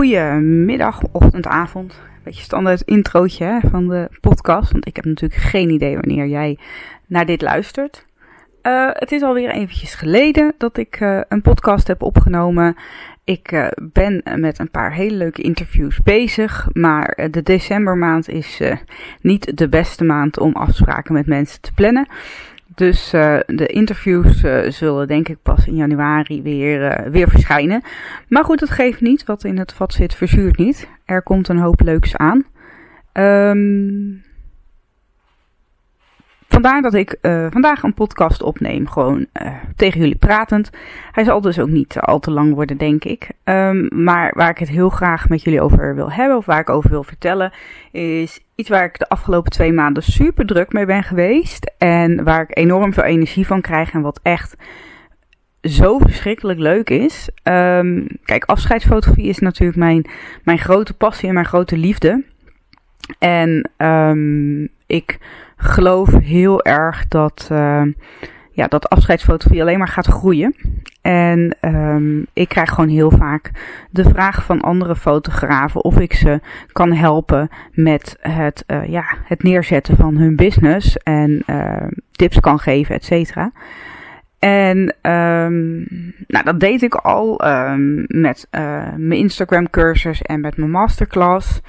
Goedemiddag, ochtend, avond. Beetje standaard introotje hè, van de podcast. Want ik heb natuurlijk geen idee wanneer jij naar dit luistert. Uh, het is alweer eventjes geleden dat ik uh, een podcast heb opgenomen. Ik uh, ben met een paar hele leuke interviews bezig. Maar de decembermaand is niet de beste maand om afspraken met mensen te plannen. Dus uh, de interviews uh, zullen denk ik pas in januari weer, uh, weer verschijnen. Maar goed, dat geeft niet. Wat in het vat zit, verzuurt niet. Er komt een hoop leuks aan. Um, vandaar dat ik uh, vandaag een podcast opneem, gewoon uh, tegen jullie pratend. Hij zal dus ook niet al te lang worden, denk ik. Um, maar waar ik het heel graag met jullie over wil hebben, of waar ik over wil vertellen, is iets waar ik de afgelopen twee maanden super druk mee ben geweest. En waar ik enorm veel energie van krijg en wat echt zo verschrikkelijk leuk is. Um, kijk, afscheidsfotografie is natuurlijk mijn, mijn grote passie en mijn grote liefde. En um, ik geloof heel erg dat, uh, ja, dat afscheidsfotografie alleen maar gaat groeien. En um, ik krijg gewoon heel vaak de vraag van andere fotografen of ik ze kan helpen met het, uh, ja, het neerzetten van hun business en uh, tips kan geven, et cetera. En um, nou, dat deed ik al met uh, mijn Instagram cursus en met mijn masterclass.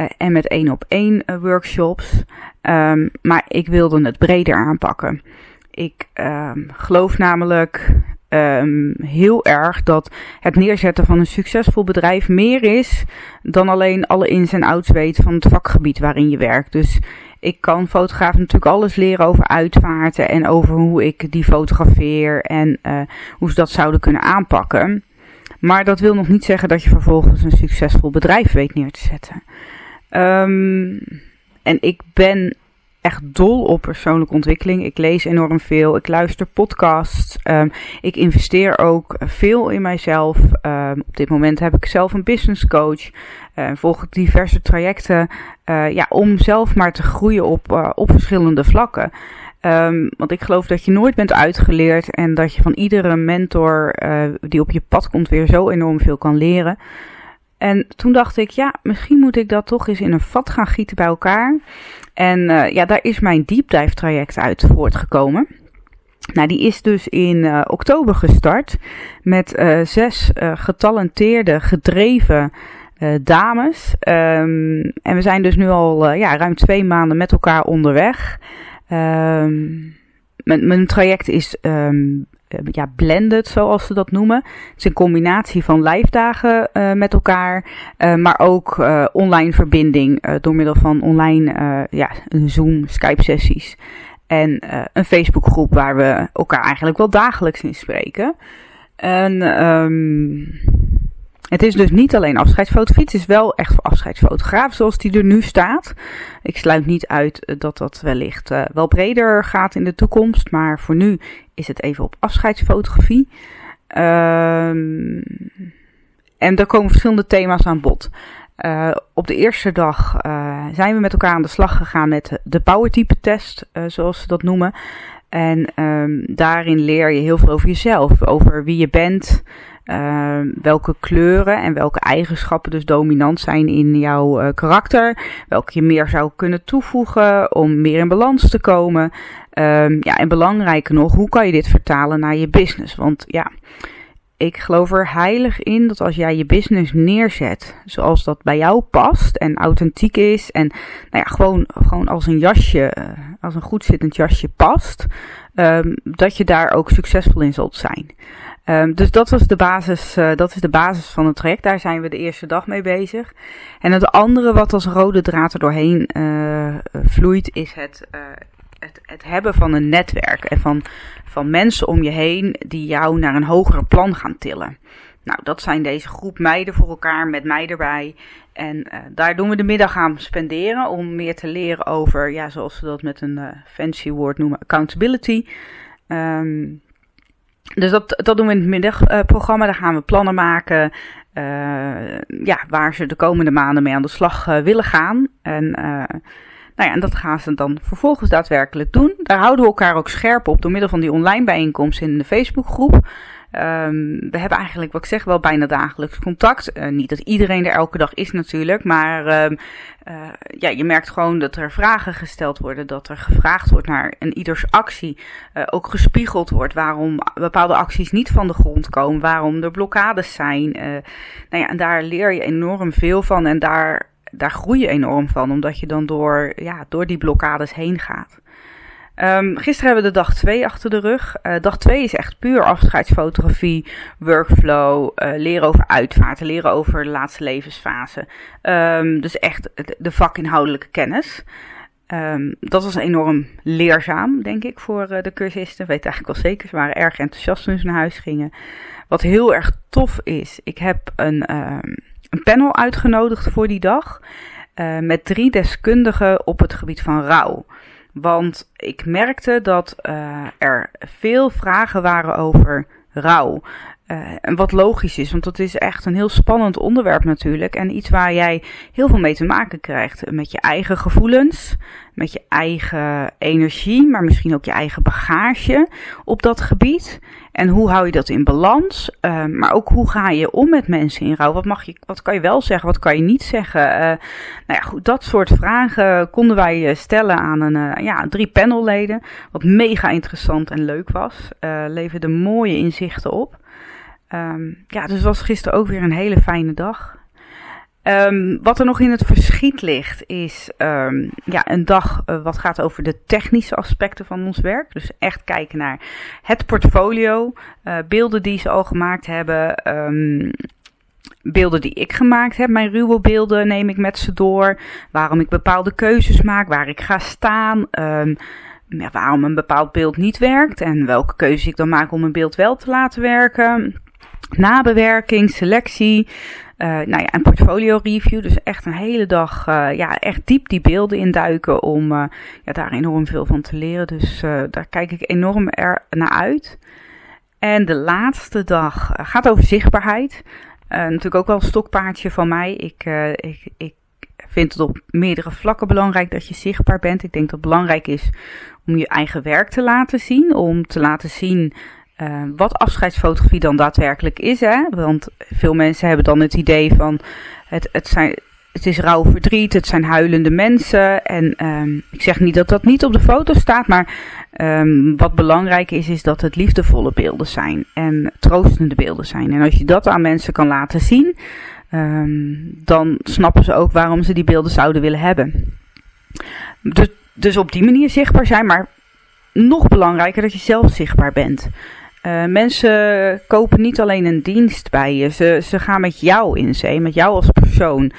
Uh, en met één op één uh, workshops. Um, maar ik wilde het breder aanpakken. Ik um, geloof namelijk um, heel erg dat het neerzetten van een succesvol bedrijf meer is dan alleen alle ins en outs weten van het vakgebied waarin je werkt. Dus ik kan fotografen natuurlijk alles leren over uitvaarten en over hoe ik die fotografeer en uh, hoe ze dat zouden kunnen aanpakken. Maar dat wil nog niet zeggen dat je vervolgens een succesvol bedrijf weet neer te zetten. Um, en ik ben echt dol op persoonlijke ontwikkeling. Ik lees enorm veel. Ik luister podcasts. Um, ik investeer ook veel in mijzelf. Um, op dit moment heb ik zelf een business coach. Uh, volg ik diverse trajecten. Uh, ja, om zelf maar te groeien op, uh, op verschillende vlakken. Want ik geloof dat je nooit bent uitgeleerd en dat je van iedere mentor die op je pad komt weer zo enorm veel kan leren. En toen dacht ik, ja, misschien moet ik dat toch eens in een vat gaan gieten bij elkaar. En uh, ja, daar is mijn deep dive traject uit voortgekomen. Nou, die is dus in uh, oktober gestart met uh, zes getalenteerde, gedreven dames. Um, en we zijn dus nu al ja, ruim twee maanden met elkaar onderweg. Mijn, mijn traject is um, ja, blended, zoals ze dat noemen. Het is een combinatie van live dagen uh, met elkaar, uh, maar ook online verbinding door middel van online ja, Zoom, Skype sessies. En een Facebookgroep waar we elkaar eigenlijk wel dagelijks in spreken. En um, het is dus niet alleen afscheidsfotografie, het is wel echt voor afscheidsfotograaf zoals die er nu staat. Ik sluit niet uit dat dat wellicht wel breder gaat in de toekomst, maar voor nu is het even op afscheidsfotografie. Um, en er komen verschillende thema's aan bod. Uh, op de eerste dag uh, zijn we met elkaar aan de slag gegaan met de powertype test, zoals ze dat noemen. En um, daarin leer je heel veel over jezelf, over wie je bent, uh, welke kleuren en welke eigenschappen dus dominant zijn in jouw uh, karakter. Welke je meer zou kunnen toevoegen om meer in balans te komen. Um, ja, en belangrijker nog, hoe kan je dit vertalen naar je business? Want ja, ik geloof er heilig in dat als jij je business neerzet zoals dat bij jou past en authentiek is en nou ja, gewoon, gewoon als een jasje, uh, als een goed zittend jasje past, um, dat je daar ook succesvol in zult zijn. Um, dus dat, was de basis, uh, dat is de basis van het traject. Daar zijn we de eerste dag mee bezig. En het andere wat als rode draad er doorheen uh, vloeit, is het, uh, het, het, hebben van een netwerk. En van, van mensen om je heen die jou naar een hogere plan gaan tillen. Nou, dat zijn deze groep meiden voor elkaar, met mij erbij. En daar doen we de middag aan spenderen om meer te leren over, ja, zoals we dat met een fancy woord noemen, accountability. Um, dus dat, dat doen we in het middagprogramma. Daar gaan we plannen maken. Uh, ja, waar ze de komende maanden mee aan de slag uh, willen gaan. En, uh, nou ja, en dat gaan ze dan vervolgens daadwerkelijk doen. Daar houden we elkaar ook scherp op door middel van die online bijeenkomst in de Facebookgroep. Um, we hebben eigenlijk, wat ik zeg, wel bijna dagelijks contact. Uh, niet dat iedereen er elke dag is natuurlijk, maar um, uh, ja, je merkt gewoon dat er vragen gesteld worden, dat er gevraagd wordt naar een ieders actie. Uh, ook gespiegeld wordt waarom bepaalde acties niet van de grond komen, waarom er blokkades zijn. nou ja, en daar leer je enorm veel van en daar, daar groei je enorm van, omdat je dan door, ja, door die blokkades heen gaat. Um, gisteren hebben we de dag 2 achter de rug. Uh, dag 2 is echt puur afscheidsfotografie, workflow, uh, leren over uitvaarten, leren over de laatste levensfase. Um, dus echt de vakinhoudelijke kennis. Um, dat was enorm leerzaam, denk ik, voor uh, de cursisten. Weet eigenlijk wel zeker, ze waren erg enthousiast toen ze naar huis gingen. Wat heel erg tof is, ik heb een, een panel uitgenodigd voor die dag. met drie deskundigen op het gebied van rouw. Want ik merkte dat uh, er veel vragen waren over rouw. En wat logisch is, want dat is echt een heel spannend onderwerp natuurlijk. En iets waar jij heel veel mee te maken krijgt. Met je eigen gevoelens, met je eigen energie, maar misschien ook je eigen bagage op dat gebied. En hoe hou je dat in balans? Uh, maar ook hoe ga je om met mensen in rouw? Wat, mag je, wat kan je wel zeggen, wat kan je niet zeggen? Uh, nou ja, goed, dat soort vragen konden wij stellen aan een, ja, drie panelleden. Wat mega interessant en leuk was. leverde mooie inzichten op. Um, ja, dus het was gisteren ook weer een hele fijne dag. Um, wat er nog in het verschiet ligt, is um, ja, een dag uh, wat gaat over de technische aspecten van ons werk. Dus echt kijken naar het portfolio, uh, beelden die ze al gemaakt hebben. Beelden die ik gemaakt heb, mijn ruwe beelden neem ik met ze door. Waarom ik bepaalde keuzes maak, waar ik ga staan. Waarom een bepaald beeld niet werkt en welke keuze ik dan maak om een beeld wel te laten werken nabewerking, selectie, uh, nou ja, een portfolio review. Dus echt een hele dag, uh, ja, echt diep die beelden induiken om uh, ja, daar enorm veel van te leren. Dus daar kijk ik enorm er naar uit. En de laatste dag gaat over zichtbaarheid. natuurlijk ook wel een stokpaardje van mij. Ik, ik, ik vind het op meerdere vlakken belangrijk dat je zichtbaar bent. Ik denk dat het belangrijk is om je eigen werk te laten zien. Om te laten zien uh, wat afscheidsfotografie dan daadwerkelijk is. Hè? Want veel mensen hebben dan het idee van het, het, zijn, het is rauw verdriet, het zijn huilende mensen. En um, ik zeg niet dat dat niet op de foto staat, maar um, wat belangrijk is, is dat het liefdevolle beelden zijn en troostende beelden zijn. En als je dat aan mensen kan laten zien, dan snappen ze ook waarom ze die beelden zouden willen hebben. Dus, dus op die manier zichtbaar zijn, maar nog belangrijker dat je zelf zichtbaar bent. Uh, mensen kopen niet alleen een dienst bij je, ze, ze gaan met jou in zee, met jou als persoon.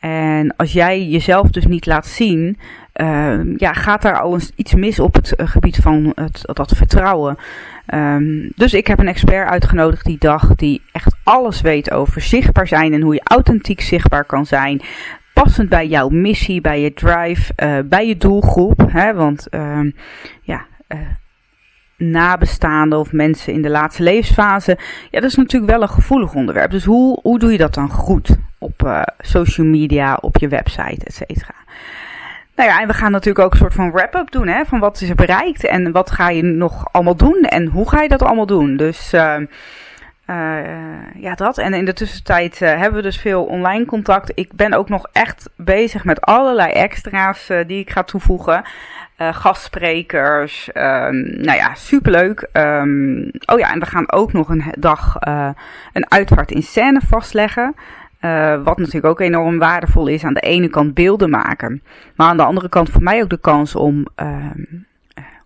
En als jij jezelf dus niet laat zien, uh, ja, gaat daar al eens iets mis op het uh, gebied van het, dat vertrouwen. Um, dus ik heb een expert uitgenodigd die dag die echt alles weet over zichtbaar zijn en hoe je authentiek zichtbaar kan zijn. Passend bij jouw missie, bij je drive, uh, bij je doelgroep. Hè, want uh, ja, nabestaanden of mensen in de laatste levensfase. Ja, dat is natuurlijk wel een gevoelig onderwerp. Dus hoe, hoe doe je dat dan goed op uh, social media, op je website, et cetera? Nou ja, en we gaan natuurlijk ook een soort van wrap-up doen, hè, van wat is er bereikt en wat ga je nog allemaal doen en hoe ga je dat allemaal doen. Dus uh, uh, ja, dat. En in de tussentijd uh, hebben we dus veel online contact. Ik ben ook nog echt bezig met allerlei extra's die ik ga toevoegen uh, gastsprekers. Um, nou ja, superleuk. Um, oh ja, en we gaan ook nog een dag uh, een uitvaart in scène vastleggen. Uh, wat natuurlijk ook enorm waardevol is. Aan de ene kant beelden maken. Maar aan de andere kant voor mij ook de kans om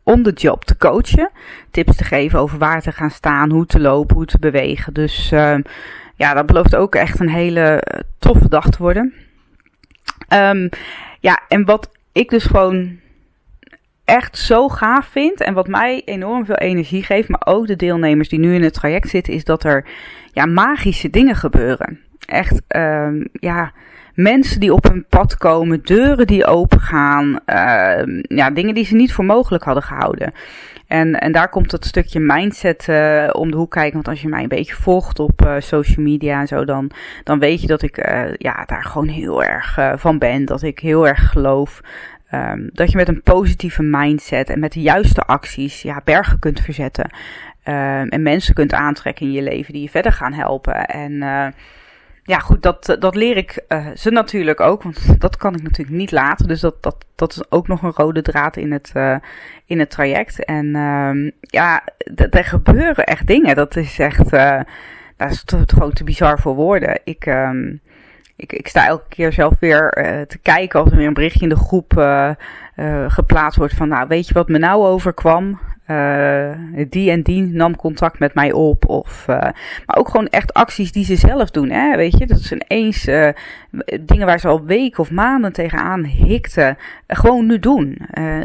on the job te coachen. Tips te geven over waar te gaan staan, hoe te lopen, hoe te bewegen. Dus ehm, ja, dat belooft ook echt een hele toffe dag te worden. Ja, en wat ik dus gewoon echt zo gaaf vind en wat mij enorm veel energie geeft, maar ook de deelnemers die nu in het traject zitten, is dat er ja, magische dingen gebeuren. Echt, um, ja, mensen die op hun pad komen, deuren die opengaan, uh, ja, dingen die ze niet voor mogelijk hadden gehouden. En, en daar komt dat stukje mindset uh, om de hoek kijken. Want als je mij een beetje volgt op uh, social media en zo, dan, dan weet je dat ik uh, ja, daar gewoon heel erg van ben. Dat ik heel erg geloof um, dat je met een positieve mindset en met de juiste acties ja, bergen kunt verzetten. Um, en mensen kunt aantrekken in je leven die je verder gaan helpen. En ja, goed, dat, dat leer ik uh, ze natuurlijk ook, want dat kan ik natuurlijk niet laten. Dus dat, dat, dat is ook nog een rode draad in het, uh, in het traject. En uh, ja, er gebeuren echt dingen. Dat is echt, dat is gewoon te bizar voor woorden. Ik, ik, ik sta elke keer zelf weer te kijken als er weer een berichtje in de groep geplaatst wordt van, nou, weet je wat me nou overkwam? Uh, die en die nam contact met mij op. Of, uh, maar ook gewoon echt acties die ze zelf doen. Hè? Weet je, dat is ineens uh, dingen waar ze al weken of maanden tegenaan hikten. gewoon nu doen.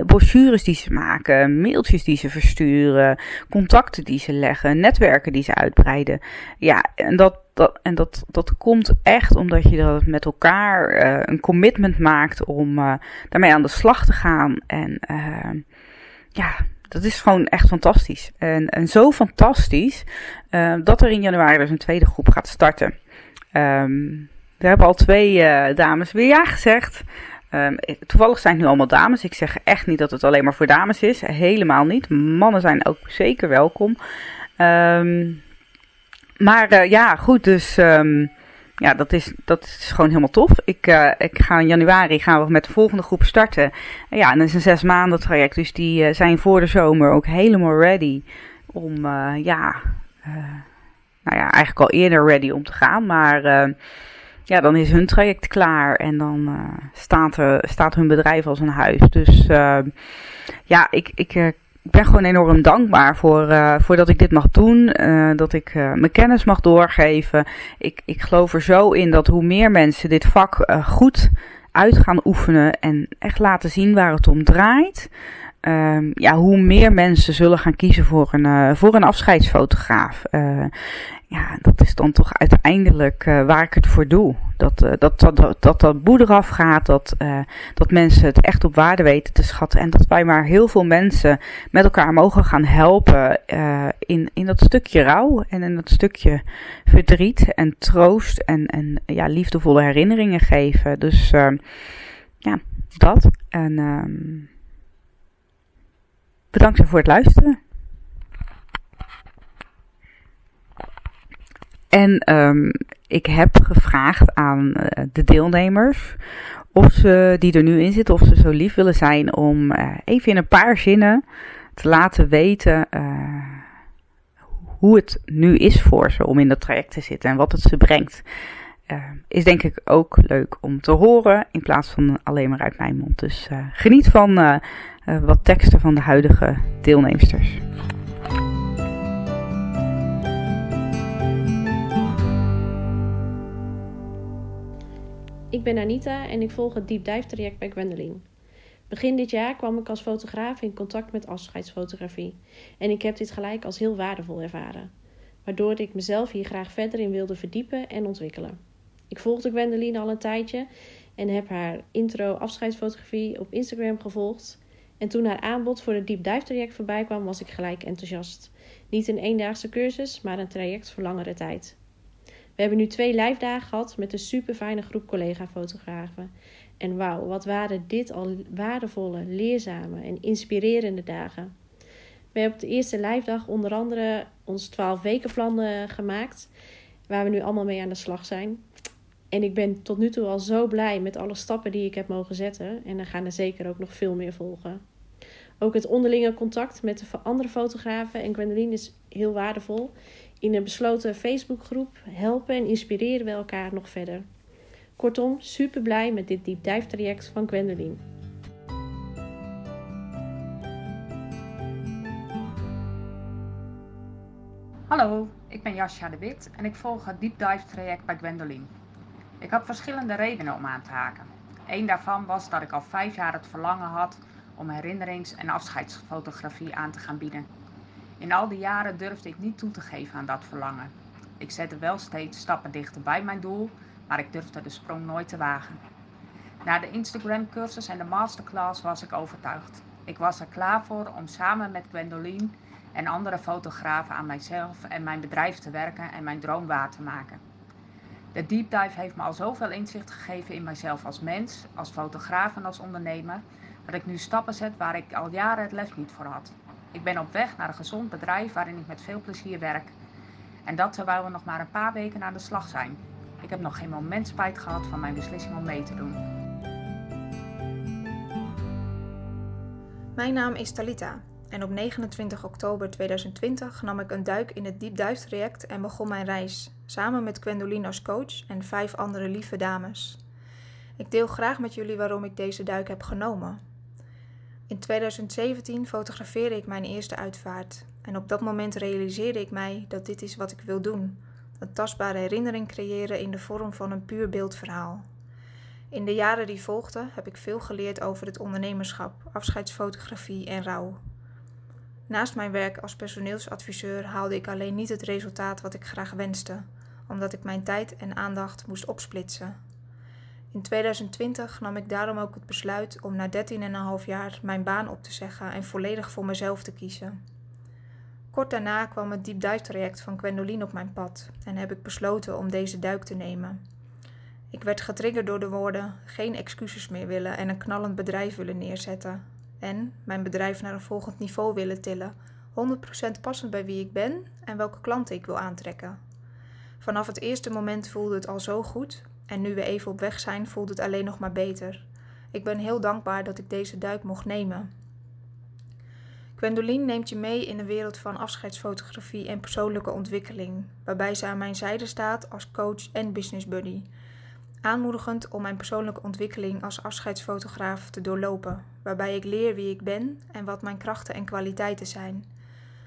brochures die ze maken, mailtjes die ze versturen, contacten die ze leggen, netwerken die ze uitbreiden. Ja, en dat, dat, en dat, dat komt echt omdat je dat met elkaar een commitment maakt om daarmee aan de slag te gaan. En ja, dat is gewoon echt fantastisch. En, en zo fantastisch uh, dat er in januari dus een tweede groep gaat starten. Um, we hebben al twee uh, dames weer ja gezegd. Um, toevallig zijn het nu allemaal dames. Ik zeg echt niet dat het alleen maar voor dames is. Helemaal niet. Mannen zijn ook zeker welkom. Maar uh, ja, goed. Dus ja, dat is, dat is gewoon helemaal tof. Ik, uh, ik ga in januari gaan we met de volgende groep starten. ja, en dat is een zes maanden traject. Dus die uh, zijn voor de zomer ook helemaal ready om, uh, ja, nou ja, eigenlijk al eerder ready om te gaan. Maar ja, dan is hun traject klaar en dan staat, er, staat hun bedrijf als een huis. Dus ja, ik, ik ik ben gewoon enorm dankbaar voor, uh, voor dat ik dit mag doen. Uh, dat ik uh, mijn kennis mag doorgeven. Ik, ik geloof er zo in dat hoe meer mensen dit vak goed uit gaan oefenen en echt laten zien waar het om draait. Um, ja, hoe meer mensen zullen gaan kiezen voor een, voor een afscheidsfotograaf ja, dat is dan toch uiteindelijk uh, waar ik het voor doe. Dat uh, dat, dat, dat, dat, dat boe eraf gaat, dat, uh, dat mensen het echt op waarde weten te schatten. En dat wij maar heel veel mensen met elkaar mogen gaan helpen in, in dat stukje rouw en in dat stukje verdriet en troost en, en ja, liefdevolle herinneringen geven. Dus ja, dat. En um, bedankt voor het luisteren. En um, ik heb gevraagd aan uh, de deelnemers of ze die er nu in zitten, of ze zo lief willen zijn om uh, even in een paar zinnen te laten weten uh, hoe het nu is voor ze om in dat traject te zitten en wat het ze brengt. is denk ik ook leuk om te horen in plaats van alleen maar uit mijn mond. Dus geniet van wat teksten van de huidige deelnemsters. Ik ben Anita en ik volg het Deep bij Gwendoline. Begin dit jaar kwam ik als fotograaf in contact met afscheidsfotografie en ik heb dit gelijk als heel waardevol ervaren, waardoor ik mezelf hier graag verder in wilde verdiepen en ontwikkelen. Ik volgde Gwendoline al een tijdje en heb haar intro afscheidsfotografie op Instagram gevolgd. En toen haar aanbod voor het Deep Dive voorbij kwam, was ik gelijk enthousiast. Niet een eendaagse cursus, maar een traject voor langere tijd. We hebben nu twee live dagen gehad met een super fijne groep collega-fotografen. En wauw, wat waren dit al waardevolle, leerzame en inspirerende dagen. We hebben op de eerste live dag onder andere ons 12 weken plan uh, gemaakt, waar we nu allemaal mee aan de slag zijn. En ik ben tot nu toe al zo blij met alle stappen die ik heb mogen zetten. En er gaan er zeker ook nog veel meer volgen. Ook het onderlinge contact met de andere fotografen en Gwendoline is heel waardevol. In een besloten Facebookgroep helpen en inspireren we elkaar nog verder. Kortom, super blij met dit deep dive traject van Gwendoline. Hallo, ik ben Jascha de Wit en ik volg het deep dive traject bij Gwendoline. Ik had verschillende redenen om aan te haken. Eén daarvan was dat ik al vijf jaar het verlangen had om herinnerings- en afscheidsfotografie aan te gaan bieden in al die jaren durfde ik niet toe te geven aan dat verlangen. Ik zette wel steeds stappen dichter bij mijn doel, maar ik durfde de sprong nooit te wagen. Na de Instagram cursus en de masterclass was ik overtuigd. Ik was er klaar voor om samen met Gwendoline en andere fotografen aan mijzelf en mijn bedrijf te werken en mijn droom waar te maken. De deep dive heeft me al zoveel inzicht gegeven in mijzelf als mens, als fotograaf en als ondernemer, dat ik nu stappen zet waar ik al jaren het lef niet voor had. Ik ben op weg naar een gezond bedrijf waarin ik met veel plezier werk. En dat terwijl we nog maar een paar weken aan de slag zijn. Ik heb nog geen moment spijt gehad van mijn beslissing om mee te doen. Mijn naam is Talita en op 29 oktober 2020 nam ik een duik in het traject en begon mijn reis, samen met Gwendoline als coach en vijf andere lieve dames. Ik deel graag met jullie waarom ik deze duik heb genomen. In 2017 fotografeerde ik mijn eerste uitvaart en op dat moment realiseerde ik mij dat dit is wat ik wil doen: een tastbare herinnering creëren in de vorm van een puur beeldverhaal. In de jaren die volgden heb ik veel geleerd over het ondernemerschap, afscheidsfotografie en rouw. Naast mijn werk als personeelsadviseur haalde ik alleen niet het resultaat wat ik graag wenste, omdat ik mijn tijd en aandacht moest opsplitsen. In 2020 nam ik daarom ook het besluit om na 13,5 jaar mijn baan op te zeggen en volledig voor mezelf te kiezen. Kort daarna kwam het Deep Dive traject van Gwendoline op mijn pad en heb ik besloten om deze duik te nemen. Ik werd getriggerd door de woorden geen excuses meer willen en een knallend bedrijf willen neerzetten. En mijn bedrijf naar een volgend niveau willen tillen, 100% passend bij wie ik ben en welke klanten ik wil aantrekken. Vanaf het eerste moment voelde het al zo goed en nu we even op weg zijn, voelt het alleen nog maar beter. Ik ben heel dankbaar dat ik deze duik mocht nemen. Gwendoline neemt je mee in de wereld van afscheidsfotografie en persoonlijke ontwikkeling, waarbij ze aan mijn zijde staat als coach en business buddy aanmoedigend om mijn persoonlijke ontwikkeling als afscheidsfotograaf te doorlopen, waarbij ik leer wie ik ben en wat mijn krachten en kwaliteiten zijn.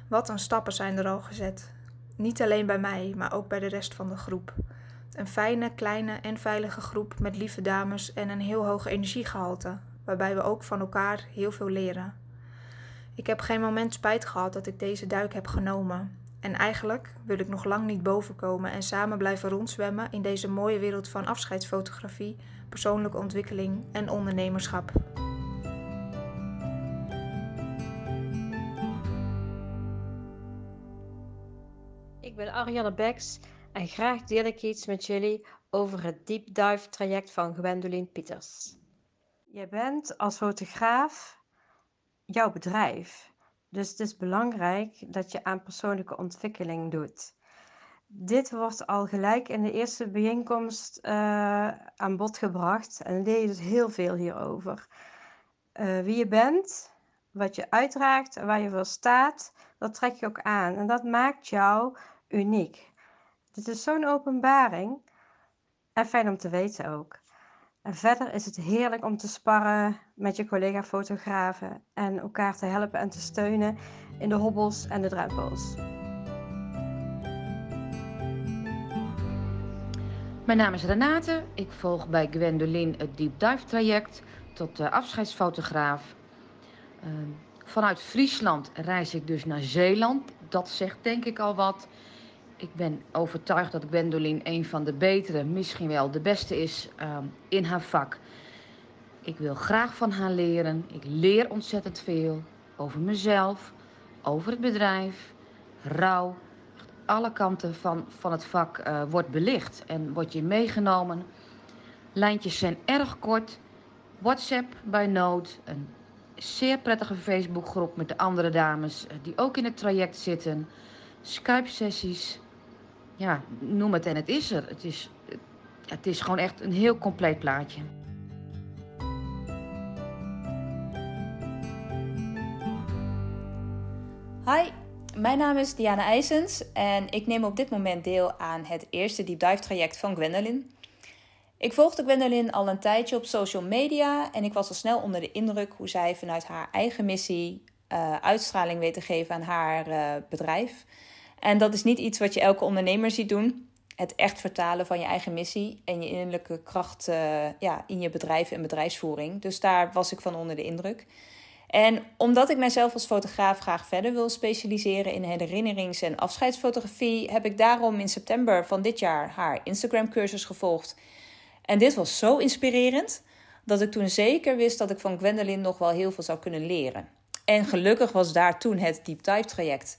Wat een stappen zijn er al gezet. Niet alleen bij mij, maar ook bij de rest van de groep. Een fijne, kleine en veilige groep met lieve dames en een heel hoog energiegehalte, waarbij we ook van elkaar heel veel leren. Ik heb geen moment spijt gehad dat ik deze duik heb genomen. En eigenlijk wil ik nog lang niet bovenkomen en samen blijven rondzwemmen in deze mooie wereld van afscheidsfotografie, persoonlijke ontwikkeling en ondernemerschap. Ik ben Ariane Beks en graag deel ik iets met jullie over het deep dive traject van Gwendoline Pieters. Je bent als fotograaf jouw bedrijf. Dus het is belangrijk dat je aan persoonlijke ontwikkeling doet. Dit wordt al gelijk in de eerste bijeenkomst uh, aan bod gebracht en leer je dus heel veel hierover. Uh, wie je bent, wat je uitdraagt, waar je voor staat, dat trek je ook aan en dat maakt jou uniek. Dit is zo'n openbaring en fijn om te weten ook. En verder is het heerlijk om te sparren met je collega-fotografen en elkaar te helpen en te steunen in de hobbels en de drempels. Mijn naam is Renate. Ik volg bij Gwendoline het Deep Dive traject tot afscheidsfotograaf. Uh, vanuit Friesland reis ik dus naar Zeeland. Dat zegt denk ik al wat. Ik ben overtuigd dat Gwendoline een van de betere, misschien wel de beste is uh, in haar vak. Ik wil graag van haar leren. Ik leer ontzettend veel over mezelf, over het bedrijf, rouw. Alle kanten van, van het vak uh, wordt belicht en wordt je meegenomen. Lijntjes zijn erg kort. WhatsApp bij nood. Een zeer prettige Facebookgroep met de andere dames uh, die ook in het traject zitten. Skype-sessies ja, noem het en het is er. Het is, het is gewoon echt een heel compleet plaatje. Hi, mijn naam is Diana IJsens en ik neem op dit moment deel aan het eerste deep dive traject van Gwendoline. Ik volgde Gwendoline al een tijdje op social media en ik was al snel onder de indruk hoe zij vanuit haar eigen missie uh, uitstraling weet te geven aan haar uh, bedrijf. En dat is niet iets wat je elke ondernemer ziet doen. Het echt vertalen van je eigen missie en je innerlijke kracht uh, ja, in je bedrijf en bedrijfsvoering. Dus daar was ik van onder de indruk. En omdat ik mijzelf als fotograaf graag verder wil specialiseren in herinnerings- en afscheidsfotografie, heb ik daarom in september van dit jaar haar Instagram-cursus gevolgd. En dit was zo inspirerend dat ik toen zeker wist dat ik van Gwendolyn nog wel heel veel zou kunnen leren. En gelukkig was daar toen het Deep Dive traject.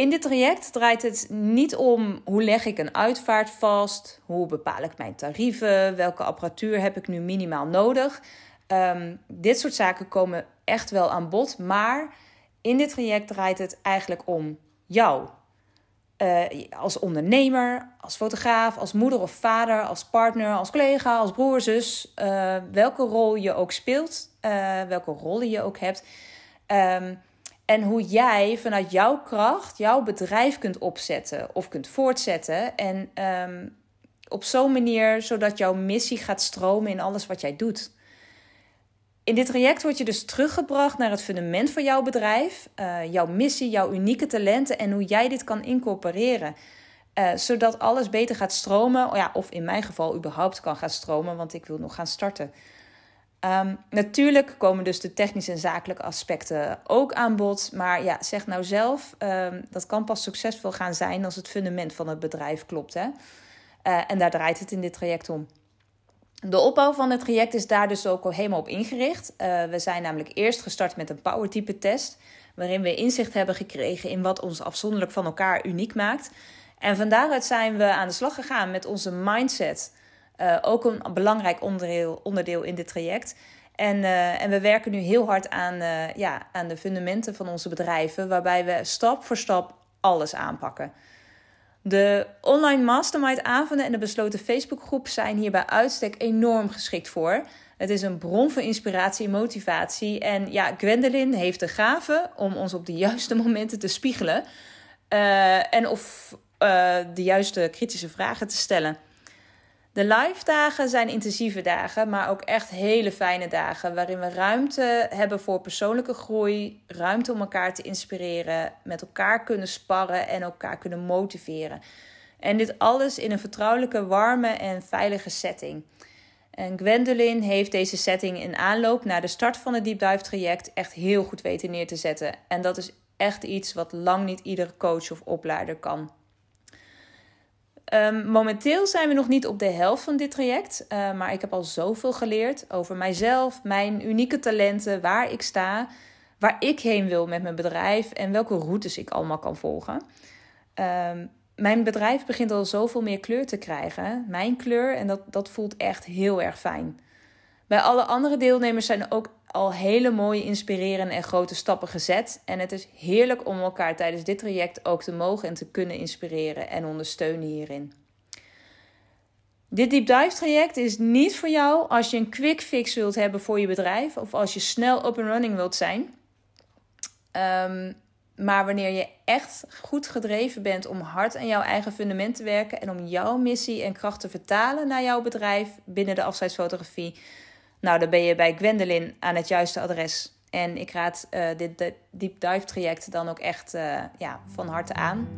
In dit traject draait het niet om hoe leg ik een uitvaart vast, hoe bepaal ik mijn tarieven, welke apparatuur heb ik nu minimaal nodig. Um, dit soort zaken komen echt wel aan bod, maar in dit traject draait het eigenlijk om jou. Uh, als ondernemer, als fotograaf, als moeder of vader, als partner, als collega, als broer, zus. Uh, welke rol je ook speelt, uh, welke rollen je ook hebt. Um, en hoe jij vanuit jouw kracht jouw bedrijf kunt opzetten of kunt voortzetten. En um, op zo'n manier zodat jouw missie gaat stromen in alles wat jij doet. In dit traject word je dus teruggebracht naar het fundament van jouw bedrijf, uh, jouw missie, jouw unieke talenten en hoe jij dit kan incorporeren. Uh, zodat alles beter gaat stromen, ja, of in mijn geval überhaupt kan gaan stromen, want ik wil nog gaan starten. Um, natuurlijk komen dus de technische en zakelijke aspecten ook aan bod. Maar ja, zeg nou zelf, um, dat kan pas succesvol gaan zijn als het fundament van het bedrijf klopt. Hè? Uh, en daar draait het in dit traject om. De opbouw van het traject is daar dus ook al helemaal op ingericht. Uh, we zijn namelijk eerst gestart met een powertype test, waarin we inzicht hebben gekregen in wat ons afzonderlijk van elkaar uniek maakt. En van daaruit zijn we aan de slag gegaan met onze mindset. Uh, ook een belangrijk onderdeel, onderdeel in dit traject. En, uh, en we werken nu heel hard aan, uh, ja, aan de fundamenten van onze bedrijven, waarbij we stap voor stap alles aanpakken. De online mastermind avonden en de besloten Facebookgroep zijn hier bij uitstek enorm geschikt voor. Het is een bron van inspiratie en motivatie. En ja, Gwendolyn heeft de gave om ons op de juiste momenten te spiegelen. En of de juiste kritische vragen te stellen. De live dagen zijn intensieve dagen, maar ook echt hele fijne dagen. Waarin we ruimte hebben voor persoonlijke groei, ruimte om elkaar te inspireren, met elkaar kunnen sparren en elkaar kunnen motiveren. En dit alles in een vertrouwelijke, warme en veilige setting. En Gwendolyn heeft deze setting in aanloop naar de start van het Deep Dive traject echt heel goed weten neer te zetten. En dat is echt iets wat lang niet iedere coach of opleider kan. Um, momenteel zijn we nog niet op de helft van dit traject, uh, maar ik heb al zoveel geleerd over mijzelf, mijn unieke talenten, waar ik sta, waar ik heen wil met mijn bedrijf en welke routes ik allemaal kan volgen. Um, mijn bedrijf begint al zoveel meer kleur te krijgen, mijn kleur, en dat, dat voelt echt heel erg fijn. Bij alle andere deelnemers zijn ook al hele mooie, inspirerende en grote stappen gezet. En het is heerlijk om elkaar tijdens dit traject ook te mogen en te kunnen inspireren en ondersteunen hierin. Dit deep dive traject is niet voor jou als je een quick fix wilt hebben voor je bedrijf of als je snel up and running wilt zijn. Um, maar wanneer je echt goed gedreven bent om hard aan jouw eigen fundament te werken en om jouw missie en kracht te vertalen naar jouw bedrijf binnen de afscheidsfotografie, nou, dan ben je bij Gwendolyn aan het juiste adres. En ik raad uh, dit deep dive traject dan ook echt uh, ja, van harte aan.